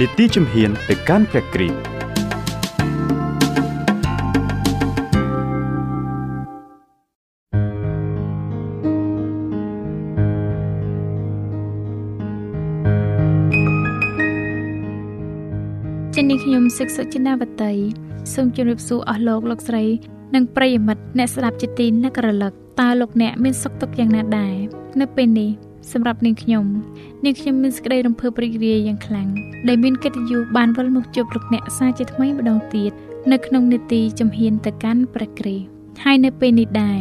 នីតិជំហានទៅកាន់ព្រះគ្រីស្ទចេញនេះខ្ញុំសិក្សាចិនាវតីសូមជម្រាបសួរអស់លោកលោកស្រី និងប្រិយមិត្តអ្នកស្ដាប់ជាទីនឹករលឹកតើលោកអ្នកមានសុខទុក្ខយ៉ាងណាដែរនៅពេលនេះ សម្រាប់នាងខ្ញុំនាងខ្ញុំមានសេចក្តីរំភើបរីករាយយ៉ាងខ្លាំងដែលមានកិត្តិយសបានវិលមកជួបលោកអ្នកសាជាថ្មីម្ដងទៀតនៅក្នុងនេតិជំហានទៅកាន់ព្រះគ្រីស្ទហើយនៅពេលនេះដែរ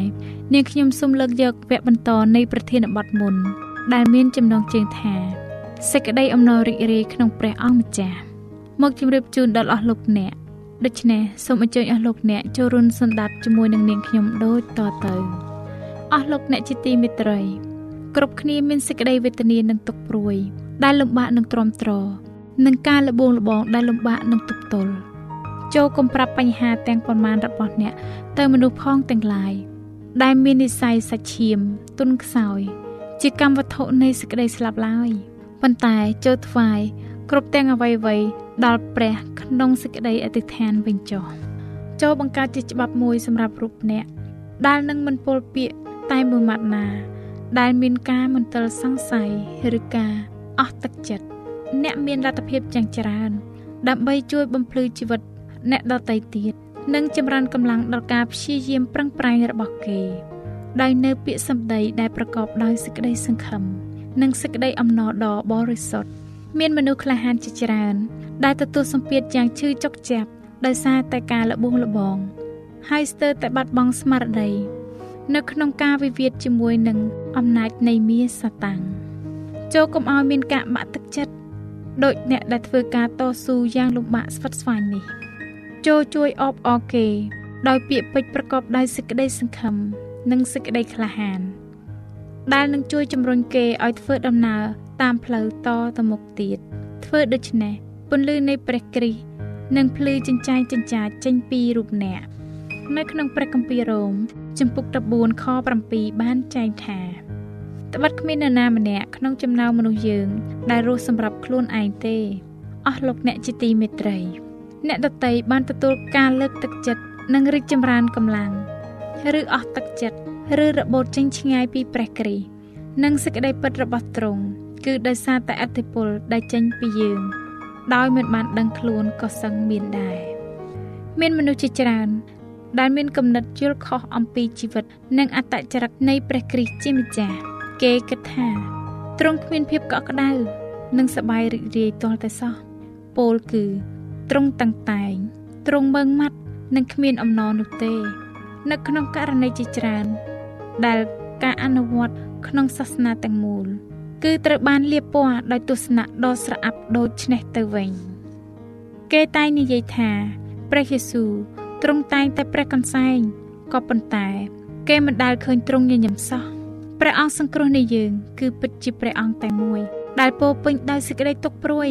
នាងខ្ញុំសូមលើកយកវគ្គបន្តនៃប្រធានបទមុន ដែលមានចំណងជើងថាសេចក្តីអំណររីករាយក្នុងព្រះអង្គម្ចាស់មកជម្រាបជូនដល់អស់លោកអ្នកដូច្នេះសូមអញ្ជើញអស់លោកអ្នកចូលរួមសន្តាប់ជាមួយនឹងនាងខ្ញុំដូចតទៅអស់លោកអ្នកជាទីមេត្រី គ្រប់គ្នាមានសេចក្តីវេទនានិងទុក្ខព្រួយ ដែលលំបាកនឹងទ្រាំទ្រនឹងការលបងលបងដែលលំបាកនឹងទប់ទល់ចូលកុំប្រាប់បញ្ហាទាំងប៉ុន្មានរបស់អ្នក ទៅមនុស្សផងទាំងឡាយដែលមាននិស័យសាច់ឈាមទុនខ្សោយ ជាកម្មវត្ថុនៃសេចក្តីស្លាប់ឡើយប៉ុន្តែចូលថ្វាយគ្រប់ទាំងអវ័យវ័យដល់ព្រះក្នុងសេចក្តីអធិដ្ឋានវិញចុះចូលបង្កើតជាច្បាប់មួយសម្រាប់រូបអ្នកដែលនឹងមិនពោលពាក្យតែមួយម៉ាត់ណា ដែលមានការមន្ទិលសង្ស័យឬការអស់ទឹកចិត្តអ្នកមានលទ្ធភាពយ៉ាងច្រើន ដើម្បីជួយបំភ្លឺជីវិតអ្នកដទៃទៀតនិងចម្រើនកម្លាំងដល់ការព្យាយាមប្រឹងប្រែងរបស់គេ ដោយនៅពាក្យសម្ដីដែលប្រកបដោយសេចក្តីសង្ឃឹមនិងសេចក្តីអំណរដ៏បរិសុទ្ធមានមនុស្សក្លាហានជាច្រើន ដែលទទួលសម្ពាធយ៉ាងឈឺចុកចាប់ដោយសារតែការលបួងលបង ហើយស្ទើរតែបាត់បង់ស្មារតី នៅក្នុងការវិវាទជាមួយនឹងអំណាចនៃមាសតាំងចូលកុំឲ្យមានការបាក់ទឹកចិត្តដោយអ្នកដែលធ្វើការតស៊ូយ៉ាងលំបាកស្វិតស្វាញនេះចូលជួយអបអរគេ ដោយពាក្យពេចន៍ប្រកបដោយសេចក្តីសង្ឃឹមនិងសេចក្តីក្លាហាន ដែលនឹងជួយជំរុញគេឲ្យធ្វើដំណើរតាមផ្លូវតទៅមុខទៀតធ្វើដូច្នេះពន្លឺនៃព្រះគ្រីស្ទនឹងភ្លឺចិញ្ចែងចិញ្ចាចចេញពីរូបអ្នកនៅក្នុងព្រះគម្ពីររ៉ូម ចំពុក14ខ7បានចែងថាត្បិតគ្មាននរណាម្នាក់ក្នុងចំណោមមនុស្សយើង ដែលរស់សម្រាប់ខ្លួនឯងទេអស់លោកអ្នកជាទីមេត្រី អ្នកដតីបានទទួលការលើកទឹកចិត្តនិងរីកចម្រើនកម្លាំងឬអស់ទឹកចិត្តឬរបូតចេញឆ្ងាយពីព្រះគ្រីស្ទនិងសេចក្តីពិតរបស់ទ្រង់គឺដោយសារតែអធិពលដែលចេញពីយើង ដោយមិនបានដឹងខ្លួនក៏សឹងមានដែរមានមនុស្សជាច្រើន ដែលមានគំនិតយល់ខុសអំពីជីវិត និងអត្តចរិតនៃព្រះគ្រីស្ទជាម្ចាស់គេគិតថាទ្រង់គ្មានភាពកក់ក្ដៅនិងសប្បាយរីករាយទាល់តែសោះពោលគឺទ្រង់តាំងតែងទ្រង់មើងម៉ាត់និងគ្មានអំណរនោះទេ នៅក្នុងករណីជាច្រើន ដែលការអនុវត្តក្នុងសាសនាទាំងមូល គឺត្រូវបានលាបពណ៌ដោយទស្សនៈដ៏ស្រអាប់ដូចនេះទៅវិញ គេតែងនិយាយថាព្រះយេស៊ូវ ទ្រង់តែងតែព្រះកន្សែងក៏ប៉ុន្តែ គេមិនដែលឃើញទ្រង់ញញឹមសោះព្រះអង្គសង្គ្រោះនៃយើង គឺពិតជាព្រះអង្គតែមួយ ដែលពោពេញដោយសេចក្តីទុក្ខព្រួយ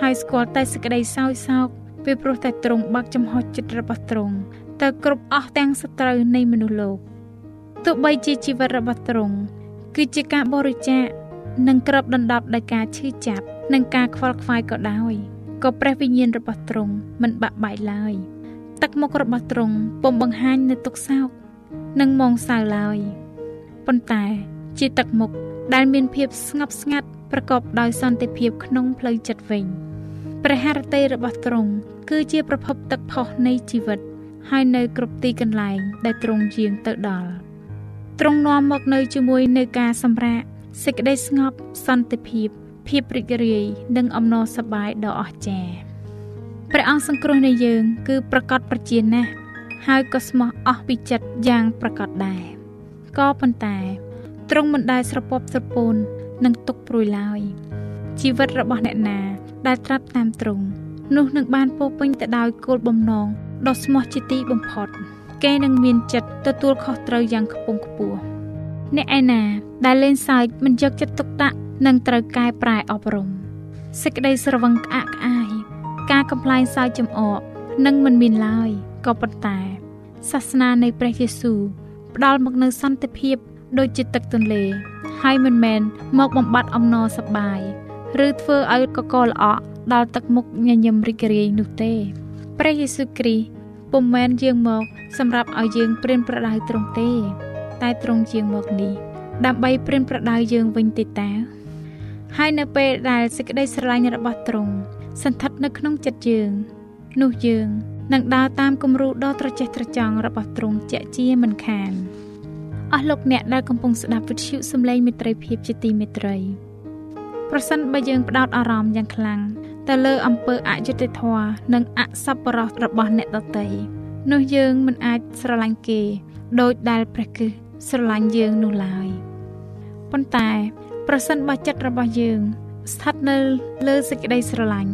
ហើយស្គាល់តែសេចក្តីសោយសោកពីព្រោះតែទ្រង់បើកចំហចិត្តរបស់ទ្រង់ទៅគ្រប់អស់ទាំងសត្រូវនៃមនុស្សលោកទោះបីជាជីវិតរបស់ទ្រង់គឺជាការបរិច្ចាគនិងក្របដណ្ដប់ដោយការឈឺចាប់និងការខ្វល់ខ្វាយក៏ដោយក៏ព្រះវិញ្ញាណរបស់ទ្រង់មិនបាក់បែកឡើយ។ ទឹកមុខរបស់ទ្រង់ពុំបង្ហាញនៅទុកសោកនិងមងសៅឡើយប៉ុន្តែជាទឹកមុខដែលមានភាពស្ងប់ស្ងាត់ប្រកបដោយសន្តិភាពក្នុងផ្លូវចិត្តវិញព្រះハរតីរបស់ទ្រង់គឺជាប្រភពទឹកផុសនៃជីវិត ហើយនៅគ្រប់ទីកន្លែងដែលទ្រង់យាងទៅដល់ទ្រង់នាំមកនៅជាមួយនៅការសម្រាកសេចក្តីស្ងប់សន្តិភាពភាពរីករាយនិងអំណរសប្បាយដ៏អស្ចារ្យ ព្រះអង្គសង្គ្រោះនៃយើង គឺប្រកាសប្រជាណាស់ហើយក៏ស្មោះអស់ពីចិត្តយ៉ាងប្រកបដែរក៏ប៉ុន្តែទ្រង់មិនដែលស្រពប់ស្រពោននិងទុកព្រួយឡើយជីវិតរបស់អ្នកណា ដែលត្រាប់តាមទ្រង់នោះនឹងបានពោពេញទៅដោយគោលបំណងដ៏ស្មោះជាទីបំផុត គេនឹងមានចិត្តទទួលខុសត្រូវយ៉ាងខ្ពង់ខ្ពស់អ្នកឯណាដែលលេងសើចមិនយកចិត្តទុកដាក់នឹងត្រូវកែប្រែអប់រំសេចក្តីស្រវឹងក្អាក់ក្អាយ ការកំ pl ែងសើចចំអកនឹងមិនមានឡើយក៏ប៉ុន្តែ សាសនានៃព្រះយេស៊ូវផ្ដល់មកនូវសន្តិភាព ដូចជាទឹកទន្លេ ហើយមិនមែនមកបំបត្តិអំណរសប្បាយឬធ្វើឲ្យកកល្អក់ដល់ទឹកមុខញញឹមរីករាយនោះទេព្រះយេស៊ូវគ្រីស្ទពុំមែនយាងមក សម្រាប់ឲ្យយើងព្រានប្រដៅទ្រង់ទេ តែទ្រង់យាងមកនេះដើម្បីព្រានប្រដៅយើងវិញទេតាហើយនៅពេលដែលសេចក្តីស្រឡាញ់របស់ទ្រង់ សន្ធិដ្ឋនៅក្នុងចិត្តយើង នោះយើងនឹងដើរតាមគំរូដ៏ត្រចះត្រចង់របស់ទ្រង់ជាក់ជាមិនខានអស់លោកអ្នកដែលកំពុងស្ដាប់វិទ្យុសំឡេងមិត្តភាពជាទីមេត្រីប្រសិនបើយើងផ្ដោតអារម្មណ៍យ៉ាងខ្លាំងទៅលើអំពើអយុត្តិធម៌និងអសប្បុរសរបស់អ្នកដទៃនោះយើងមិនអាចស្រឡាញ់គេដោយដែលព្រះគិសស្រឡាញ់យើងនោះឡើយប៉ុន្តែ ប្រសិនបើចិត្តរបស់យើង ស្ថិតនៅលើសេចក្តីស្រឡាញ់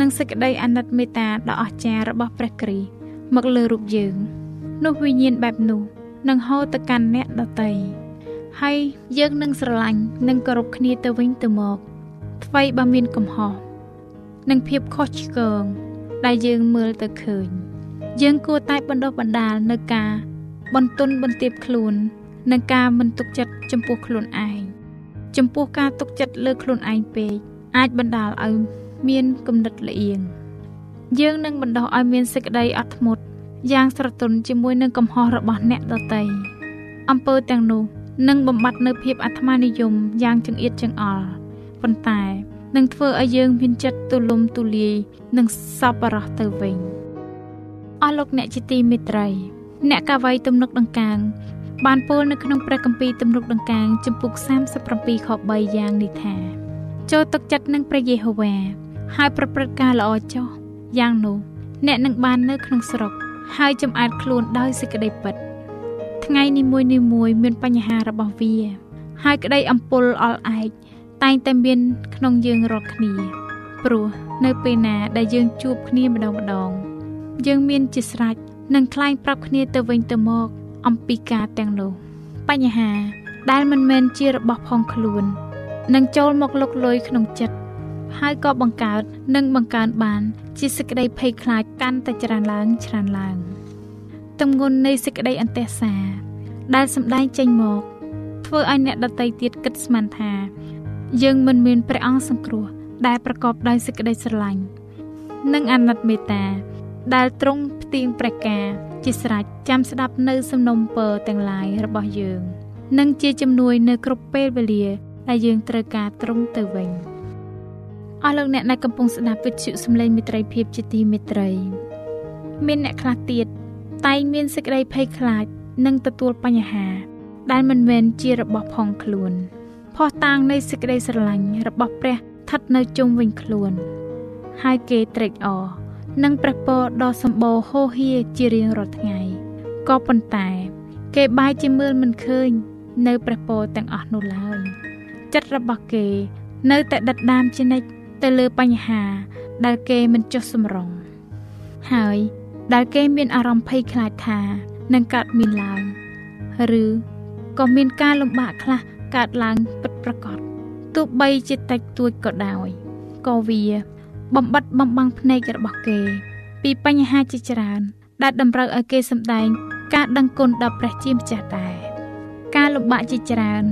និងសេចក្តីអាណិតមេត្តាដ៏អស្ចារ្យរបស់ព្រះគ្រីស្ទមកលើរូបយើង នោះវិញ្ញាណបែបនោះនឹងហូរទៅកាន់អ្នកដទៃហើយយើងនឹងស្រឡាញ់និងគោរពគ្នាទៅវិញទៅមកថ្មីបើមានកំហុសនិងភាពខុសឆ្គងដែលយើងមើលទៅឃើញ យើងគួរតែបណ្ដុះបណ្ដាលនៅការ បន្ទន់បន្ទាបខ្លួននិងការមិនទុកចិត្តចំពោះខ្លួនឯងចំពោះការទុកចិត្តលើខ្លួនឯងពេកអាចបណ្ដាលឲ្យ មានគំនិតល្អៀងយើងនឹងបណ្ដោះឲ្យមានសេចក្តីអត់ធ្មត់យ៉ាងស្រទន់ជាមួយនឹងកំហុសរបស់អ្នកដទៃអំពើទាំងនោះនឹងបំបត្តិនៅភាពអាត្មានិយមយ៉ាងចង្អៀតចង្អល់ប៉ុន្តែនឹងធ្វើឲ្យយើងមានចិត្តទូលំទូលាយនិងសប្បុរសទៅវិញអស់លោកអ្នកជាទីមេត្រី អ្នកកាវៃទំនុកដង្កើងបានពោលនៅក្នុងព្រះគម្ពីរទំនុកដង្កើងចំពុក37ខ3យ៉ាងនេះថា ចូលទឹកចិត្តនឹងព្រះយេហូវ៉ា ហើយប្រព្រឹត្តការល្អចោះយ៉ាងនោះអ្នកនឹងបាននៅក្នុងស្រុក ហើយចំអាតខ្លួនដោយសេចក្តីពិត ថ្ងៃនីមួយនីមួយមានបញ្ហារបស់វា ហើយក្តីអំពុលអល់ឯកតែងតែមានក្នុងយើងរាល់គ្នា ព្រោះនៅពេលណាដែលយើងជួបគ្នាម្ដងម្ដង យើងមានជាស្រេចនឹងខ្លែងប្រាប់គ្នាទៅវិញទៅមកអំពីការទាំងនោះបញ្ហាដែលមិនមែនជារបស់ផងខ្លួននឹងចូលមកលុកលុយក្នុងចិត្ត ហើយក៏បង្កើតនិងបង្កើនបាន ជាសេចក្តីភ័យខ្លាចកាន់តែច្រើនឡើងច្រើនឡើងទំងន់នៃសេចក្តីអន្តេសា ដែលសម្ដែងចេញមក ធ្វើឲ្យអ្នកដតីទៀតគិតស្មានថា យើងមិនមានព្រះអង្គសង្គ្រោះ ដែលប្រកបដោយសេចក្តីស្រឡាញ់និងអាណិតមេត្តា ដែលទ្រង់ផ្ទៀងព្រះការជាស្រេចចាំស្ដាប់នៅសំណុំពរទាំងឡាយរបស់យើង និងជាជំនួយនៅគ្រប់ពេលវេលា ដែលយើងត្រូវការទ្រង់ទៅវិញ។ អស់លោកអ្នកដែលកំពុងស្ដាប់វិទ្យុសំឡេងមិត្តភាពជាទីមេត្រី មានអ្នកខ្លះទៀតតែងមានសេចក្តីភ័យខ្លាចនិងទទួលបញ្ហា ដែលមិនមែនជារបស់ផងខ្លួនផោះតាងនៃសេចក្តីស្រឡាញ់របស់ព្រះស្ថិតនៅជុំវិញខ្លួន ហើយគេត្រេកអរនឹងព្រះពរដ៏សម្បូរហូរហៀជារៀងរាល់ថ្ងៃក៏ប៉ុន្តែ គេបែរជាមើលមិនឃើញ នៅព្រះពរទាំងអស់នោះឡើយចិត្តរបស់គេ នៅតែដិតដាមជានិច្ច ទៅលើបញ្ហា ដែលគេមិនចុះសម្រុងហើយដែលគេមានអារម្មណ៍ភ័យខ្លាចថានឹងកើតមានឡើងឬក៏មានការលំបាកខ្លះកើតឡើងពិតប្រាកដទោះបីជាតិចតួចក៏ដោយក៏វា បំបត្តិបំបាំងភ្នែករបស់គេ ពីបញ្ហាជាច្រើន ដែលតម្រូវឲ្យគេសម្ដែង ការដឹងគុណដល់ព្រះជាម្ចាស់ដែរការលំបាកជាច្រើន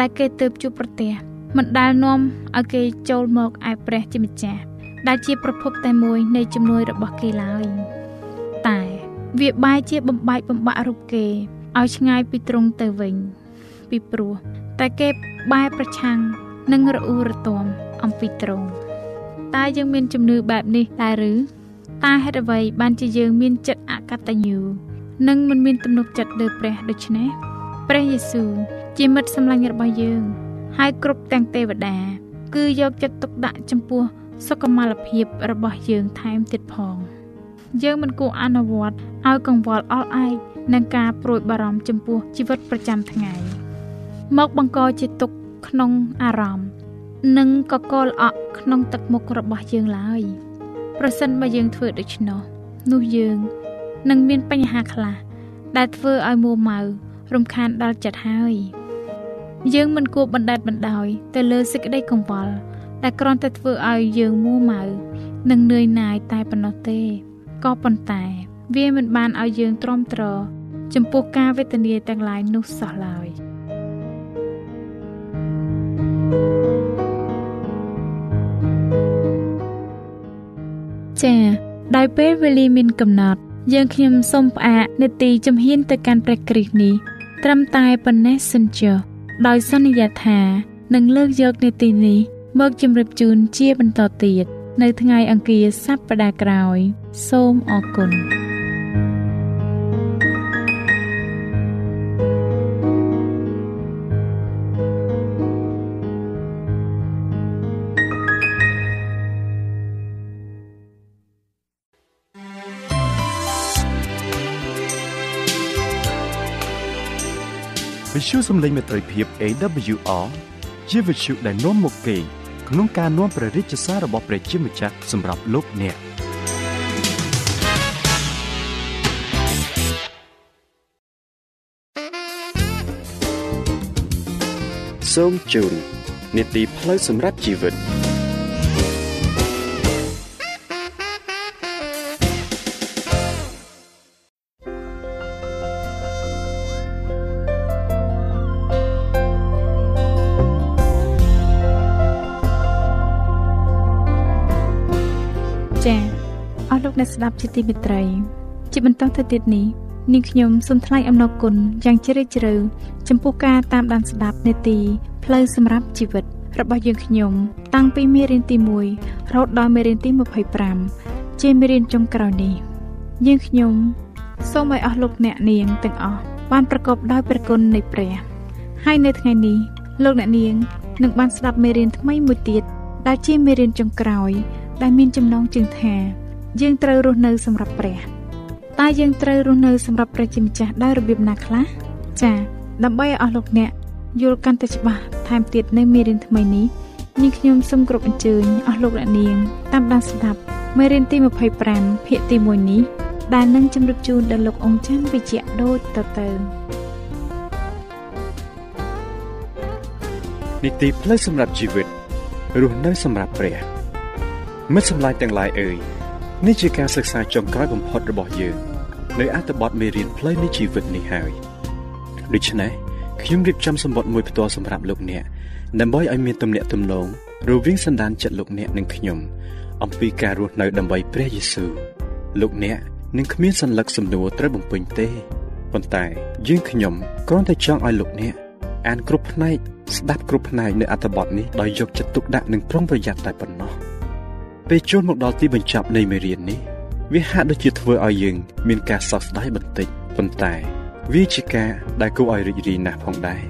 ដែលគេទើបជួបប្រទះ មិនដែលនាំឲ្យគេចូលមកឯព្រះជាម្ចាស់ដែលជាប្រភពតែមួយនៃជំនួយរបស់គេឡើយតែវាបែរជាបំបែកបំបាក់រូបគេឲ្យឆ្ងាយពីទ្រង់ទៅវិញ ពីព្រោះតែគេបែរប្រឆាំងនិងរអ៊ូរទាំអំពីទ្រង់តើយើងមានជំនឿបែបនេះដែរឬតើហេតុអ្វីបានជាយើងមានចិត្តអកតញ្ញូនិងមិនមានទំនុកចិត្តលើព្រះដូច្នេះព្រះយេស៊ូវជាមិត្តសម្លាញ់របស់យើង ហើយគ្រប់ទាំងទេវតា គឺយកចិត្តទុកដាក់ចំពោះសុខុមាលភាពរបស់យើងថែមទៀតផង យើងមិនគួរអនុវត្តឲ្យកង្វល់អល់ឯកនឹងការព្រួយបារម្ភចំពោះជីវិតប្រចាំថ្ងៃមកបង្កជាទុក្ខក្នុងអារម្មណ៍និងកកលអក់ក្នុងទឹកមុខរបស់យើងឡើយប្រសិនបើយើងធ្វើដូច្នោះនោះយើងនឹងមានបញ្ហាខ្លះដែលធ្វើឲ្យមួម៉ៅរំខានដល់ចិត្តហើយ យើងមិនគួរបណ្ដេតបណ្ដោយទៅលើសេចក្តីកង្វល់ដែលគ្រាន់តែធ្វើឲ្យយើងមួម៉ៅនិងនឿយណាយតែប៉ុណ្ណោះទេក៏ប៉ុន្តែវាមិនបានឲ្យយើងទ្រាំទ្រចំពោះការវេទនាទាំងឡាយនោះសោះឡើយចា៎ដោយពេលវេលាមានកំណត់ យើងខ្ញុំសូមផ្អាកនេតិជំហានទៅកាន់ព្រះគ្រីស្ទនេះត្រឹមតែប៉ុណ្ណេះសិនចុះ ដោយសន្យាថានឹងលើកយកនេតិនេះមកជម្រាបជូនជាបន្តទៀតនៅថ្ងៃអង្គារសប្តាហ៍ក្រោយ សូមអរគុណ ទ្យុសំឡេងមេត្រីភាព AWR ជាវិទ្យុដែលនាំមកពីក្នុងការនាំព្រះរាជសាររបស់ព្រះជាម្ចាស់សម្រាប់លោកអ្នកសូមជូននីតិផ្លូវសម្រាប់ជីវិត ស្ដាប់ជាទីមេត្រី ជាបន្តទៅទៀតនេះនាងខ្ញុំសូមថ្លែងអំណរគុណយ៉ាងជ្រាលជ្រៅចំពោះការតាមដានស្ដាប់នេតិផ្លូវសម្រាប់ជីវិត របស់យើងខ្ញុំ តាំងពីមេរៀនទី1រហូតដល់មេរៀនទី25ជាមេរៀនចុងក្រោយនេះយើងខ្ញុំសូមឲ្យអស់លោកអ្នកនាងទាំងអស់បានប្រកបដោយព្រះគុណនៃព្រះហើយនៅថ្ងៃនេះលោកអ្នកនាងនឹងបានស្ដាប់មេរៀនថ្មីមួយទៀតដែលជាមេរៀនចុងក្រោយ ដែលមានចំណងជើងថា យើងត្រូវរស់នៅសម្រាប់ព្រះតើយើងត្រូវរស់នៅសម្រាប់ព្រះជាម្ចាស់ដោយរបៀបណាខ្លះចា៎ដើម្បីឲ្យអស់លោកអ្នកយល់កាន់តែច្បាស់ថែមទៀតនៅមេរៀនថ្មីនេះនាងខ្ញុំសូមគោរពអញ្ជើញអស់លោកអ្នកនាងតាមដានស្ដាប់មេរៀនទី25ភាគទី1នេះដែលនឹងជម្រាបជូនដល់លោកអង្គច័ន្ទវិជ្ជៈដូចតទៅនីតិផ្លូវសម្រាប់ជីវិតរស់នៅសម្រាប់ព្រះមិត្តសម្លាញ់ទាំងឡាយអើយ នេះជាការសិក្សាចុងក្រោយបំផុតរបស់យើងនៅអត្ថបទមេរៀនផ្លូវនៃជីវិតនេះហើយដូច្នេះខ្ញុំរៀបចំសម្បត្តិមួយផ្ទាល់សម្រាប់លោកអ្នកដើម្បីឲ្យមានទំនាក់ទំនងរវាងសន្តានចិត្តលោកអ្នកនិងខ្ញុំអំពីការរស់នៅដើម្បីព្រះយេស៊ូវលោកអ្នកនឹងគ្មានសញ្ញាសំណួរត្រូវបំពេញទេប៉ុន្តែយើងខ្ញុំគ្រាន់តែចង់ឲ្យលោកអ្នកអានគ្រប់ផ្នែកស្ដាប់គ្រប់ផ្នែកនៃអត្ថបទនេះដោយយកចិត្តទុកដាក់និងប្រុងប្រយ័ត្នតែប៉ុណ្ណោះ។ ពេលចូលមកដល់ទីបញ្ចប់នៃមេរៀននេះវាហាក់ដូចជាធ្វើឲ្យយើង មានការសោកស្ដាយបន្តិចប៉ុន្តែ វាជាការដែលគួរឲ្យរីករាយណាស់ផងដែរ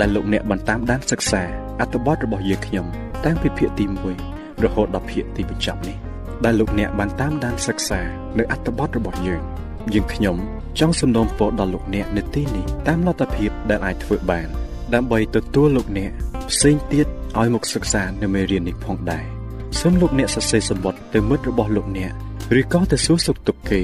ដែលលោកអ្នកបានតាមដានសិក្សាអត្ថបទរបស់យើងខ្ញុំតាំងពីភាគទី1រហូតដល់ភាគទីបញ្ចប់នេះដែលលោកអ្នកបានតាមដានសិក្សានៅអត្ថបទរបស់យើងយើងខ្ញុំចង់សំណូមពរដល់លោកអ្នកនៅទីនេះតាមលទ្ធភាពដែលអាចធ្វើបាន ដើម្បីទទួលលោកអ្នកផ្សេងទៀតឲ្យមកសិក្សានៅមេរៀននេះផងដែរ សូមលោកអ្នកសរសេរសម្បត្តិទៅមិត្តរបស់លោកអ្នកឬក៏ទៅសួរសុខទុក្ខគេ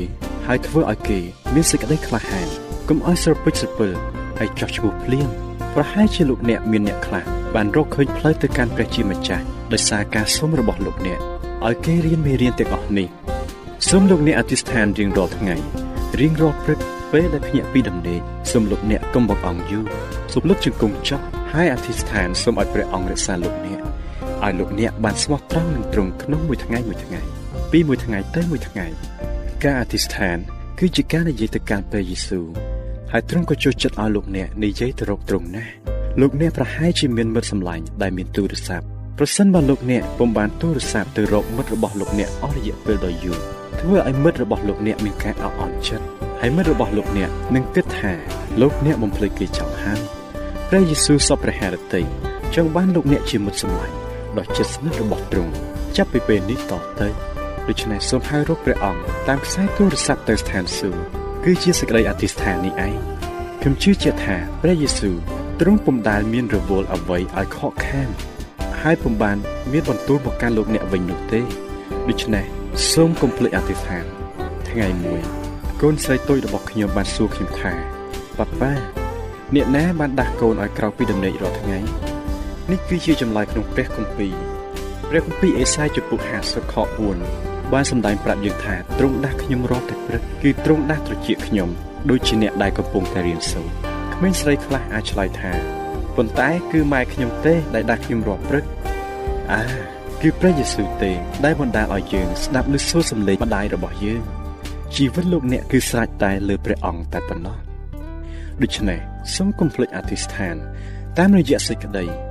ហើយធ្វើឲ្យគេមានសេចក្តីក្លាហានកុំឲ្យស្រពេចស្រពិលហើយចោះឈ្មោះភ្លាមប្រហែលជាលោកអ្នកមានអ្នកខ្លះបានរកឃើញផ្លូវទៅកាន់ព្រះជាម្ចាស់ដោយសារការសុំរបស់លោកអ្នកឲ្យគេរៀនមេរៀនទាំងអស់នេះសូមលោកអ្នកអធិស្ឋានរៀងរាល់ថ្ងៃរៀងរាល់ព្រឹកពេលដែលភ្ញាក់ពីដំណេកសូមលោកអ្នកកុំបង្អង់យូរសូមលុតជង្គង់ចុះហើយអធិស្ឋានសូមឲ្យព្រះអង្គរក្សាលោកអ្នក ឲ្យលោកអ្នកបានស្មោះត្រង់នឹងត្រង់ក្នុងមួយថ្ងៃមួយថ្ងៃពីមួយថ្ងៃទៅមួយថ្ងៃ ការអធិស្ឋាន គឺជាការនិយាយទៅកាន់ព្រះយេស៊ូវហើយទ្រង់ក៏ចូលចិត្តឲ្យលោកអ្នកនិយាយទៅរកទ្រង់ណាស់លោកអ្នកប្រហែលជាមានមិត្តសម្លាញ់ដែលមានទូរស័ព្ទប្រសិនបើលោកអ្នកពុំបានទូរស័ព្ទទៅរកមិត្តរបស់លោកអ្នកអស់រយៈពេលដ៏យូរធ្វើឲ្យមិត្តរបស់លោកអ្នកមានការអន់អន់ចិត្តហើយមិត្តរបស់លោកអ្នកនឹងគិតថាលោកអ្នកបំភ្លេចគេចោលហើយព្រះយេស៊ូវសពព្រះハរតីចង់បានលោកអ្នកជាមិត្តសម្លាញ់ ដ៏ជិតស្និទ្ធរបស់ទ្រង់ចាប់ពីពេលនេះតទៅដូច្នេះសូមហៅរកព្រះអង្គតាមខ្សែទូរស័ព្ទទៅស្ថានសួគ៌គឺជាសេចក្តីអធិស្ឋាននេះឯងខ្ញុំជឿជាក់ថាព្រះយេស៊ូវទ្រង់ពុំដែលមានរវល់អ្វីឲ្យខកខានហើយពុំបានមានបន្ទូលមកកាន់លោកអ្នកវិញនោះទេដូច្នេះសូមកុំភ្លេចអធិស្ឋានថ្ងៃមួយកូនស្រីតូចរបស់ខ្ញុំបានសួរខ្ញុំថាប៉ាប៉ាអ្នកណាបានដាស់កូនឲ្យក្រោកពីដំណេករាល់ថ្ងៃ នេះគឺជាចម្លើយក្នុងព្រះគម្ពីរព្រះគម្ពីរអេសាយជំពូក50ខ4បានសម្ដែងប្រាប់យើងថាទ្រង់ដាស់ខ្ញុំរាល់តែព្រឹកគឺទ្រង់ដាស់ត្រចៀកខ្ញុំដូចជាអ្នកដែលកំពុងតែរៀនសូត្រក្មេងស្រីខ្លះអាចឆ្លើយថាប៉ុន្តែគឺម៉ែខ្ញុំទេដែលដាស់ខ្ញុំរាល់ព្រឹកអាគឺព្រះយេស៊ូវទេដែលបណ្ដាលឲ្យយើងស្ដាប់នូវសូរសំឡេងម្ដាយរបស់យើងជីវិតលោកអ្នកគឺស្រេចតែលើព្រះអង្គតែប៉ុណ្ណោះដូច្នេះសូមកុំភ្លេចអធិស្ឋានតាមរយៈសេចក្តី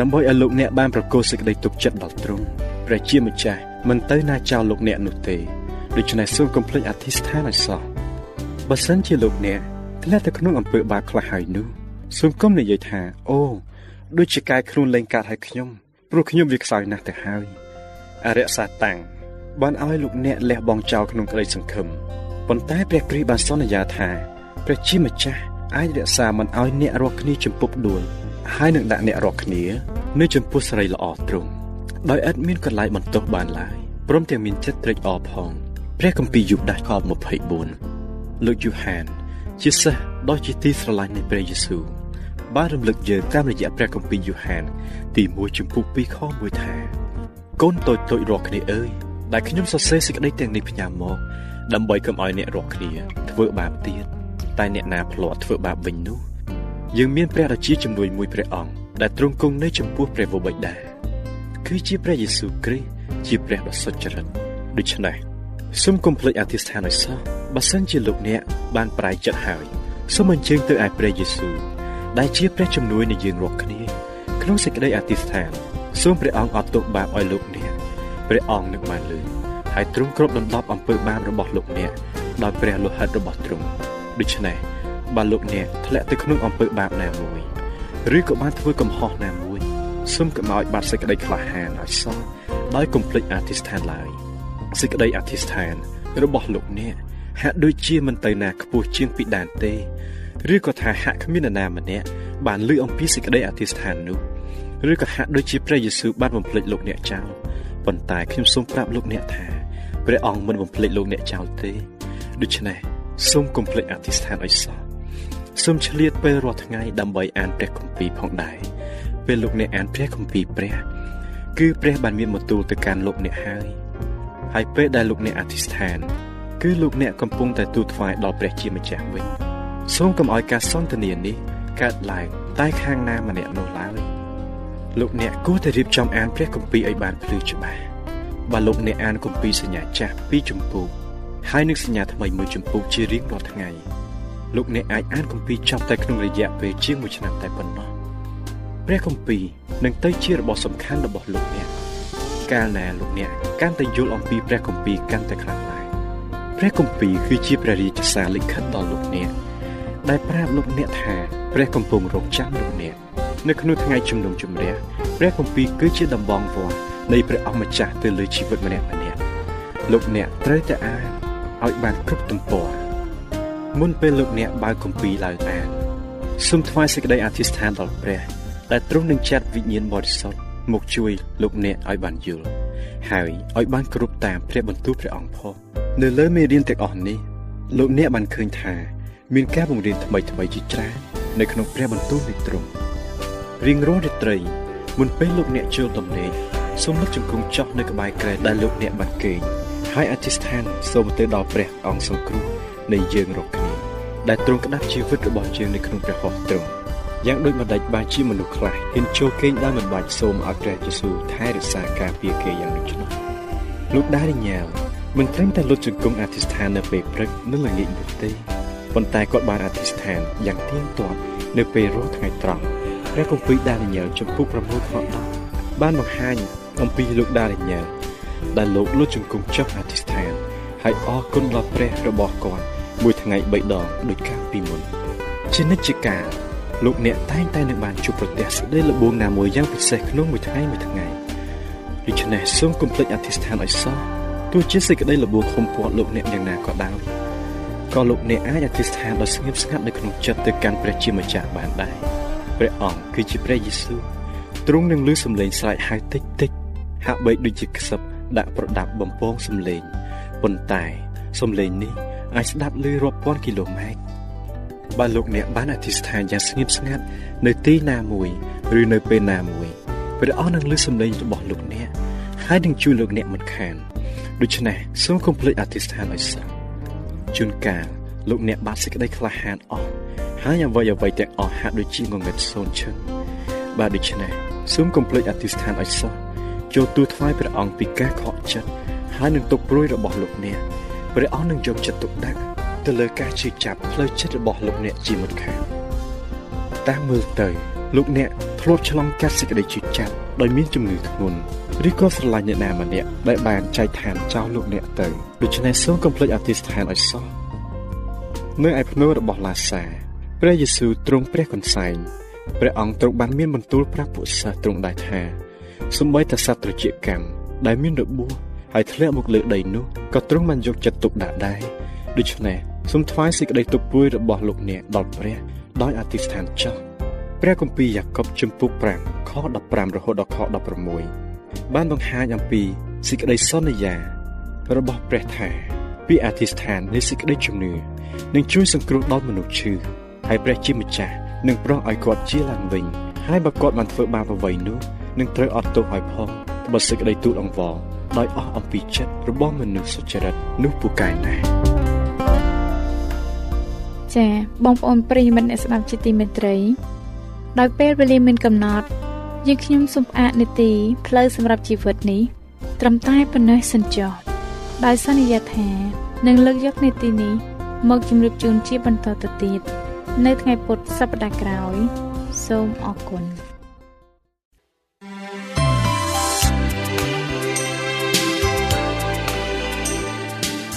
ដើម្បីឲ្យលោកអ្នកបានប្រកល់សេចក្តីទុកចិត្តដល់ទ្រង់ព្រះជាម្ចាស់មិនទៅណាចោលលោកអ្នកនោះទេដូច្នេះសូមកុំភ្លេចអធិស្ឋានឲ្យសោះបើសិនជាលោកអ្នកធ្លាក់ទៅក្នុងអំពើបាបខ្លះហើយនោះសូមកុំនិយាយថាអូដូចជាកាយខ្លួនលែងកាត់ឲ្យខ្ញុំព្រោះខ្ញុំវាខ្សោយណាស់ទៅហើយអរិយសាតាំងបានឲ្យលោកអ្នកលះបង់ចោលក្នុងក្តីសង្ឃឹមប៉ុន្តែព្រះគ្រីស្ទបានសន្យាថាព្រះជាម្ចាស់អាចរក្សាមិនឲ្យអ្នករាល់គ្នាជំពប់ដួល ហើយនឹងដាក់អ្នករាល់គ្នានៅចំពោះស្រីល្អទ្រង់ដោយឥតមានកន្លែងបន្ទោសបានឡើយព្រមទាំងមានចិត្តត្រេកអរផងព្រះគម្ពីរយុដាសខ24លោកយូហាន ជាសិស្សដ៏ជាទីស្រឡាញ់នៃព្រះយេស៊ូវបានរំលឹកយើងតាមរយៈព្រះគម្ពីរយូហាន ទី1ចំពុក2ខ1ថាកូនតូចតូចរាល់គ្នាអើយដែលខ្ញុំសរសេរសេចក្តីទាំងនេះផ្ញើមកដើម្បីកុំឲ្យអ្នករាល់គ្នាធ្វើបាបទៀតតែអ្នកណាភ្លាត់ធ្វើបាបវិញនោះ យើងមានព្រះរាជាជំនួយមួយព្រះអង្គដែលទ្រង់គង់នៅចំពោះព្រះវរបិតាគឺជាព្រះយេស៊ូវគ្រីស្ទជាព្រះដ៏សុចរិតដូច្នេះសូមកុំភ្លេចអធិស្ឋានឲ្យសោះបើសិនជាលោកអ្នកបានប្រែចិត្តហើយសូមអញ្ជើញទៅឯព្រះយេស៊ូវដែលជាព្រះជំនួយនៃយើងរាល់គ្នាក្នុងសេចក្តីអធិស្ឋានសូមព្រះអង្គអត់ទោសបាបឲ្យលោកអ្នកព្រះអង្គនឹងបានលើហើយទ្រង់គ្រប់ដណ្ដប់អំពើបាបរបស់លោកអ្នកដោយព្រះលោហិតរបស់ទ្រង់ដូច្នេះ បើលោកអ្នកធ្លាក់ទៅក្នុងអំពើបាបណាមួយឬក៏បានធ្វើកំហុសណាមួយសូមកុំឲ្យបាត់សេចក្តីក្លាហានឲ្យសោះដោយកុំភ្លេចអធិស្ឋានឡើយសេចក្តីអធិស្ឋាន របស់លោកអ្នកហាក់ដូចជាមិនទៅណាខ្ពស់ជាងពីដានទេឬក៏ថាហាក់គ្មាននរណាម្នាក់បានលើអំពីសេចក្តីអធិស្ឋាននោះឬក៏ហាក់ដូចជាព្រះយេស៊ូវបានបំភ្លេចលោកអ្នកចោលប៉ុន្តែខ្ញុំសូមប្រាប់លោកអ្នកថាព្រះអង្គមិនបំភ្លេចលោកអ្នកចោលទេដូច្នេះសូមកុំភ្លេចអធិស្ឋានឲ្យសោះ សូមឆ្លៀតពេលរាល់ថ្ងៃដើម្បីអានព្រះគម្ពីរផងដែរពេលលោកអ្នកអានព្រះគម្ពីរព្រះ គឺព្រះបានមានបន្ទូលទៅកាន់លោកអ្នកហើយហើយពេលដែលលោកអ្នកអធិស្ឋាន គឺលោកអ្នកកំពុងតែទូលថ្វាយដល់ព្រះជាម្ចាស់វិញសូមកុំឲ្យការសន្ទនានេះកើតឡើងតែខាងណាម្នាក់នោះឡើយលោកអ្នកគួរតែរៀបចំអានព្រះគម្ពីរឲ្យបានភ្លឺច្បាស់បើលោកអ្នកអានគម្ពីរសញ្ញាចាស់ពីចម្ពោះហើយនឹងសញ្ញាថ្មីមួយចម្ពោះជារៀងរាល់ថ្ងៃ លោកអ្នកអាចអានគម្ពីរចប់តែក្នុងរយៈពេលជាង1ឆ្នាំតែប៉ុណ្ណោះព្រះគម្ពីរនឹងទៅជារបស់សំខាន់របស់លោកអ្នកកាលណាលោកអ្នកកាន់តែយល់អំពីព្រះគម្ពីរកាន់តែខ្លាំងឡើងព្រះគម្ពីរគឺជាព្រះរាជសារលិខិតដល់លោកអ្នកដែលប្រាប់លោកអ្នកថាព្រះកំពុងរកចាំលោកអ្នកនៅក្នុងថ្ងៃជំនុំជម្រះព្រះគម្ពីរគឺជាដំបងវត្តនៃព្រះអង្គម្ចាស់ទៅលើជីវិតម្នាក់ម្នាក់លោកអ្នកត្រូវតែអានឲ្យបានគ្រប់ទំព័រ មុនពេលលោកអ្នកបើកគម្ពីរឡើងអានសូមថ្វាយសេចក្តីអធិស្ឋានដល់ព្រះដែលទ្រង់នឹងចាត់វិញ្ញាណបរិសុទ្ធមកជួយលោកអ្នកឲ្យបានយល់ហើយឲ្យបានគ្រប់តាមព្រះបន្ទូលព្រះអង្គផងនៅលើមេរៀនទាំងអស់នេះលោកអ្នកបានឃើញថា មានការបង្រៀនថ្មីថ្មីជាច្រើននៅក្នុងព្រះបន្ទូលនៃទ្រង់រៀងរាល់រាត្រីមុនពេលលោកអ្នកចូលទំនេរសូមលុតជង្គង់ចុះនៅក្បែរក្រែដែលលោកអ្នកបានគេងហើយអធិស្ឋានសូមទៅដល់ព្រះអង្គសង្គ្រោះនៃយើងរាល់គ្នា ដែលទ្រង់ក្តាប់ជីវិតរបស់យើងនៅក្នុងព្រះហស្ថទ្រង់យ៉ាងដូចម្ដេចបានជាមនុស្សខ្លះហ៊ានចូលគេងដោយមិនបាច់សូមឲ្យព្រះយេស៊ូវថែរក្សាការពារគេយ៉ាងដូច្នោះលោកដារីញ៉ាលមិនត្រឹមតែលុតជង្គង់អធិស្ឋាននៅពេលព្រឹកនិងល្ងាចនោះទេប៉ុន្តែគាត់បានអធិស្ឋានយ៉ាងទៀងទាត់នៅពេលរស់ថ្ងៃត្រង់ព្រះគម្ពីរដានីយ៉ែលចំពុក6ខ10បានបង្ហាញអំពីលោកដារញ៉ាដែលលោកលុតជង្គង់ចុះអធិស្ឋានហើយអរគុណដល់ព្រះរបស់គាត់ មួយថ្ងៃ3ដងដូចកាលពីមុនជានិច្ចកាលលោកអ្នកតែងតែនឹងបានជួបប្រទះសេចក្តីល្បួងណាមួយយ៉ាងពិសេសក្នុងមួយថ្ងៃមួយថ្ងៃដូច្នេះសូមកុំភ្លេចអធិស្ឋានឲ្យសោះទោះជាសេចក្តីល្បួងខំពាត់លោកអ្នកយ៉ាងណាក៏ដោយក៏លោកអ្នកអាចអធិស្ឋានដោយស្ងៀមស្ងាត់នៅក្នុងចិត្តទៅកាន់ព្រះជាម្ចាស់បានដែរព្រះអង្គគឺជាព្រះយេស៊ូវទ្រង់នឹងលើសំឡេងស្រែកហៅតិចតិចហាក់បីដូចជាខ្សឹបដាក់ប្រដាប់បំពងសំឡេងប៉ុន្តែសំឡេងនេះ អាចស្ដាប់ឮរាប់ពាន់គីឡូម៉ែត្របើលោកអ្នកបានអធិស្ឋានយ៉ាងស្ងៀមស្ងាត់នៅទីណាមួយឬនៅពេលណាមួយព្រះអង្គនឹងលើសំឡេងរបស់លោកអ្នកហើយនឹងជួយលោកអ្នកមិនខានដូច្នេះសូមកុំភ្លេចអធិស្ឋានឲ្យសោះជួនកាលលោកអ្នកបាត់សេចក្តីក្លាហានអស់ហើយអ្វីអ្វីទាំងអស់ហាក់ដូចជាងងឹតសូនឈឹងបាទដូច្នេះសូមកុំភ្លេចអធិស្ឋានឲ្យសោះចូលទូថ្វាយព្រះអង្គពីការខកចិត្តហើយនឹងទុកព្រួយរបស់លោកអ្នក ព្រះអង្គនឹងយកចិត្តទុកដាក់ទៅលើការជឿចាប់ផ្លូវចិត្តរបស់លោកអ្នកជាមុតខាងតាមមើលទៅលោកអ្នកធ្លាប់ឆ្លងកាត់សេចក្តីជឿចាប់ដោយមានជំងឺធ្ងន់ឬក៏ស្រឡាញ់អ្នកណាម្នាក់ដែលបានចែកឋានចោលលោកអ្នកទៅដូច្នេះសូមកុំភ្លេចអធិស្ឋានឲ្យសោះនៅឯភ្នូររបស់ឡាសាព្រះយេស៊ូវទ្រង់ព្រះកន្សែងព្រះអង្គទ្រង់បានមានបន្ទូលប្រាប់ពួកសិស្សទ្រង់ដែរថាសំបីតសត្វត្រជាកម្មដែលមានរបួស ហើយធ្លាក់មកលើដីនោះក៏ទ្រង់បានយកចិត្តទុកដាក់ដែរដូច្នេះសូមថ្វាយសេចក្តីទុកព្រួយរបស់លោកអ្នកដល់ព្រះដោយអធិស្ឋានចោះព្រះគម្ពីរយ៉ាកុបជំពូក5ខ15រហូតដល់ខ16បានបង្ហាញអំពីសេចក្តីសន្យារបស់ព្រះថាពីអធិស្ឋាននៃសេចក្តីជំនឿនឹងជួយសង្គ្រោះដល់មនុស្សឈឺហើយព្រះជាម្ចាស់នឹងប្រោះឲ្យគាត់ជាឡើងវិញហើយបើគាត់បានធ្វើបាបអ្វីនោះនឹងត្រូវអត់ទោសឲ្យផងបើសេចក្តីទូលអង្វរ ដោយអស់អំពីចិត្តរបស់មនុស្សសុចរិតនោះពូកែណាស់ចា៎បងប្អូនប្រិយមិត្តអ្នកស្ដាប់ជាទីមេត្រី ដោយពេលវេលាមានកំណត់យើងខ្ញុំសូមផ្អាកនីតិផ្លូវសម្រាប់ជីវិតនេះ ត្រឹមតែប៉ុណ្ណេះសិនចុះដោយសន្យាថានឹងលើកយកនីតិនេះមកជម្រាបជូនជាបន្តទៅទៀតនៅថ្ងៃពុធសប្តាហ៍ក្រោយ សូមអរគុណ